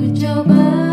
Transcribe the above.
ku coba.